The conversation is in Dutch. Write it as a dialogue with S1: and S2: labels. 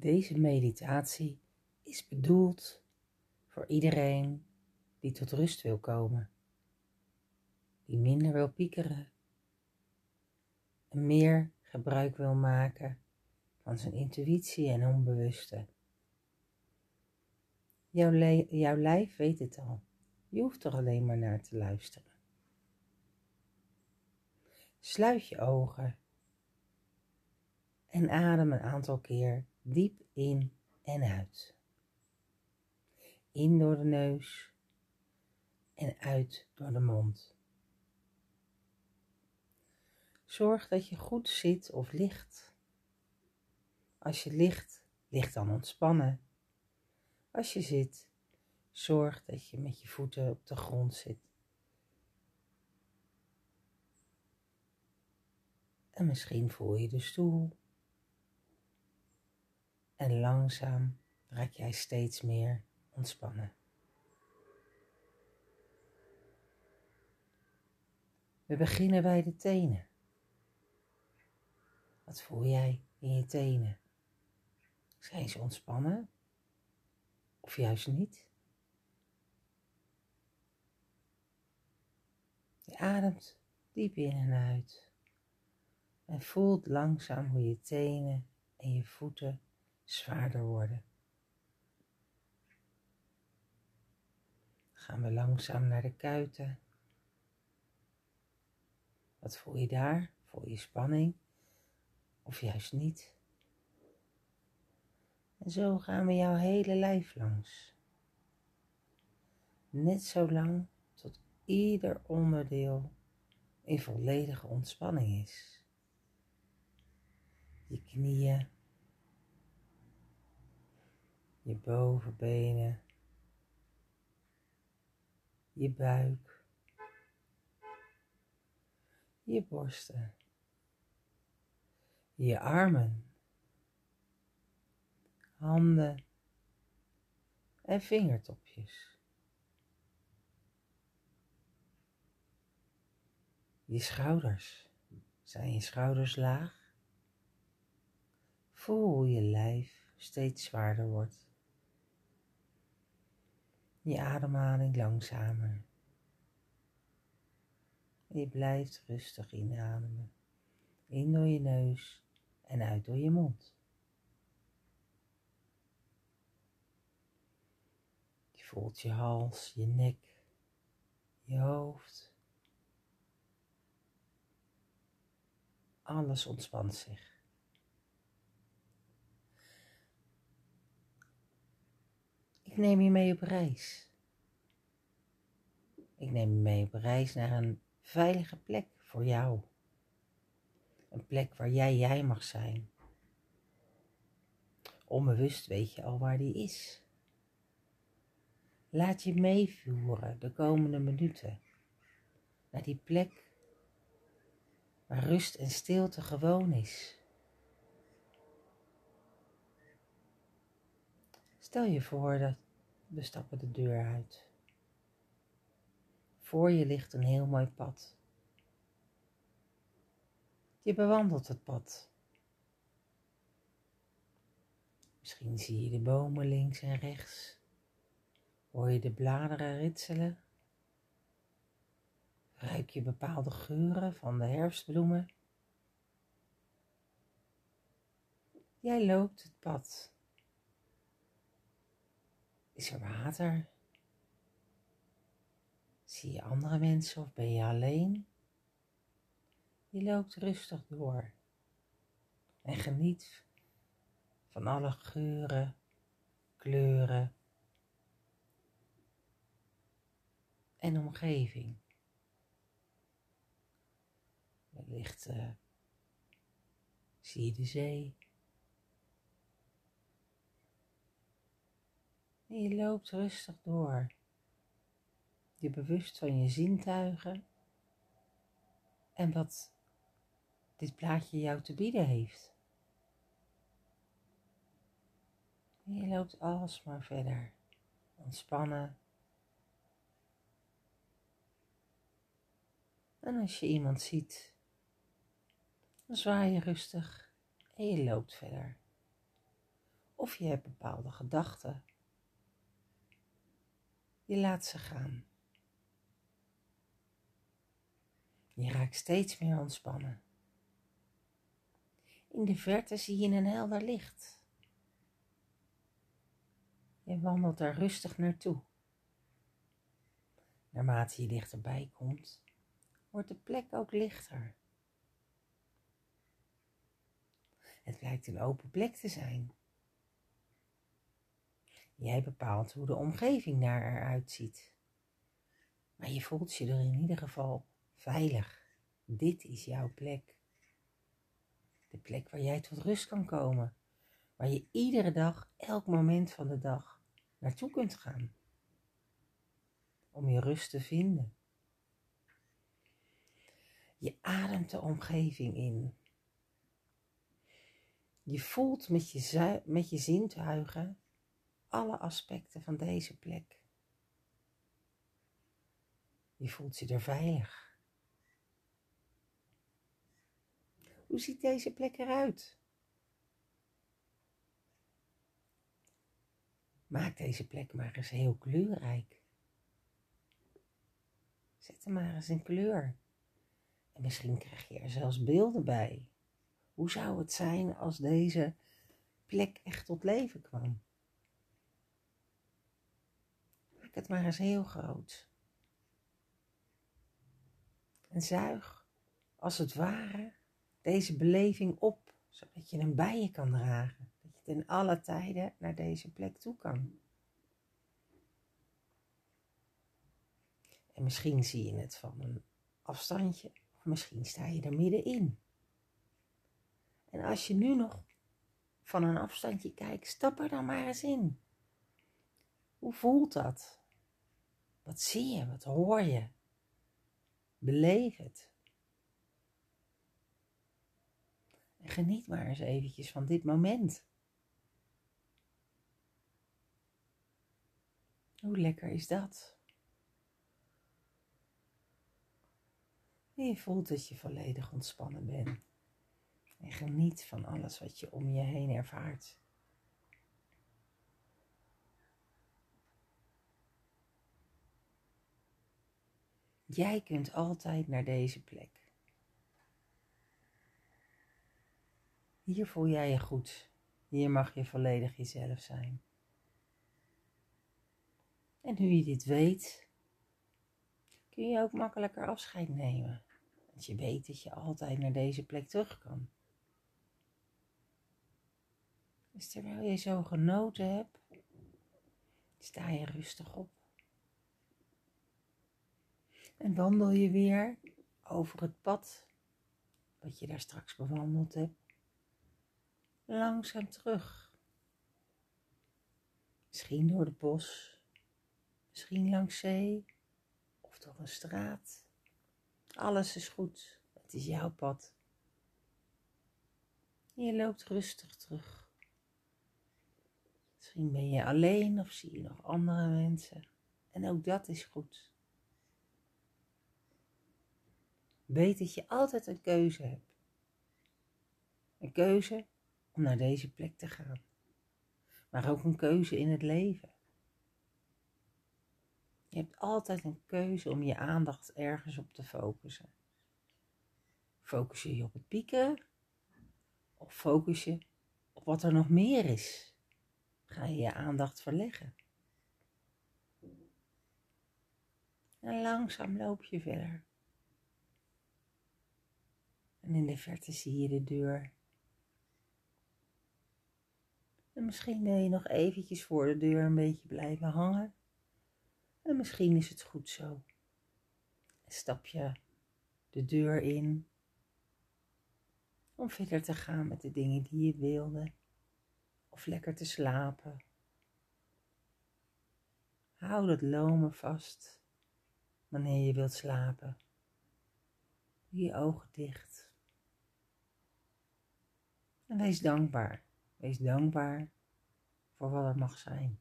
S1: Deze meditatie is bedoeld voor iedereen die tot rust wil komen, die minder wil piekeren en meer gebruik wil maken van zijn intuïtie en onbewuste. Jouw, lijf weet het al, je hoeft er alleen maar naar te luisteren. Sluit je ogen en adem een aantal keer diep in en uit. In door de neus en uit door de mond. Zorg dat je goed zit of ligt. Als je ligt, ligt dan ontspannen. Als je zit, zorg dat je met je voeten op de grond zit. En misschien voel je de stoel. En langzaam raak jij steeds meer ontspannen. We beginnen bij de tenen. Wat voel jij in je tenen? Zijn ze ontspannen? Of juist niet? Je ademt diep in en uit. En voelt langzaam hoe je tenen en je voeten zwaarder worden. gaan we langzaam naar de kuiten. Wat voel je daar? Voel je spanning? Of juist niet? En zo gaan we jouw hele lijf langs. Net zo lang tot ieder onderdeel in volledige ontspanning is. Je knieën, je bovenbenen, je buik, je borsten, je armen, handen en vingertopjes. Je schouders. Zijn je schouders laag? Voel hoe je lijf steeds zwaarder wordt je ademhaling langzamer. je blijft rustig inademen. In door je neus en uit door je mond. Je voelt je hals, je nek, je hoofd. Alles ontspant zich. Ik neem je mee op reis. Ik neem je mee op reis naar een veilige plek voor jou. Een plek waar jij jij mag zijn. Onbewust weet je al waar die is. Laat je meevoeren de komende minuten naar die plek waar rust en stilte gewoon is. Stel je voor dat we stappen de deur uit. Voor je ligt een heel mooi pad. Je bewandelt het pad. Misschien zie je de bomen links en rechts. Hoor je de bladeren ritselen. Ruik je bepaalde geuren van de herfstbloemen. Jij loopt het pad is er water? Zie je andere mensen of ben je alleen? Je loopt rustig door en geniet van alle geuren, kleuren en omgeving. Wellicht uh, zie je de zee. En je loopt rustig door. Je bewust van je zintuigen en wat dit plaatje jou te bieden heeft. En je loopt alsmaar verder, ontspannen. En als je iemand ziet, dan zwaai je rustig en je loopt verder. Of je hebt bepaalde gedachten. Je laat ze gaan. Je raakt steeds meer ontspannen. In de verte zie je een helder licht. Je wandelt daar rustig naartoe. Naarmate je dichterbij komt, wordt de plek ook lichter. Het blijkt een open plek te zijn. Jij bepaalt hoe de omgeving daar eruit ziet. Maar je voelt je er in ieder geval veilig. Dit is jouw plek. De plek waar jij tot rust kan komen. Waar je iedere dag, elk moment van de dag naartoe kunt gaan. Om je rust te vinden. Je ademt de omgeving in. Je voelt met je, met je zintuigen alle aspecten van deze plek. Je voelt je er veilig. Hoe ziet deze plek eruit? Maak deze plek maar eens heel kleurrijk. Zet hem maar eens in kleur. En misschien krijg je er zelfs beelden bij. Hoe zou het zijn als deze plek echt tot leven kwam? Maak het maar eens heel groot. En zuig, als het ware, deze beleving op, zodat je hem bij je kan dragen. Dat je ten alle tijden naar deze plek toe kan. En misschien zie je het van een afstandje, of misschien sta je er middenin. En als je nu nog van een afstandje kijkt, stap er dan maar eens in. Hoe voelt dat? Wat zie je? Wat hoor je? Beleef het. En geniet maar eens eventjes van dit moment. Hoe lekker is dat? Je voelt dat je volledig ontspannen bent. En geniet van alles wat je om je heen ervaart. Jij kunt altijd naar deze plek. Hier voel jij je goed. Hier mag je volledig jezelf zijn. En nu je dit weet, kun je ook makkelijker afscheid nemen. Want je weet dat je altijd naar deze plek terug kan. Dus terwijl je zo genoten hebt, sta je rustig op. En wandel je weer over het pad wat je daar straks bewandeld hebt. Langzaam terug. Misschien door de bos, misschien langs zee of door een straat. Alles is goed. Het is jouw pad. je loopt rustig terug. Misschien ben je alleen of zie je nog andere mensen. En ook dat is goed. Weet dat je altijd een keuze hebt. Een keuze om naar deze plek te gaan. Maar ook een keuze in het leven. Je hebt altijd een keuze om je aandacht ergens op te focussen. Focus je op het pieken of focus je op wat er nog meer is? ga je je aandacht verleggen. En langzaam loop je verder. En in de verte zie je de deur. En misschien wil je nog eventjes voor de deur een beetje blijven hangen. En misschien is het goed zo. Stap je de deur in om verder te gaan met de dingen die je wilde of lekker te slapen. Hou dat lomen vast wanneer je wilt slapen. Doe je ogen dicht. En wees dankbaar. Wees dankbaar voor wat er mag zijn.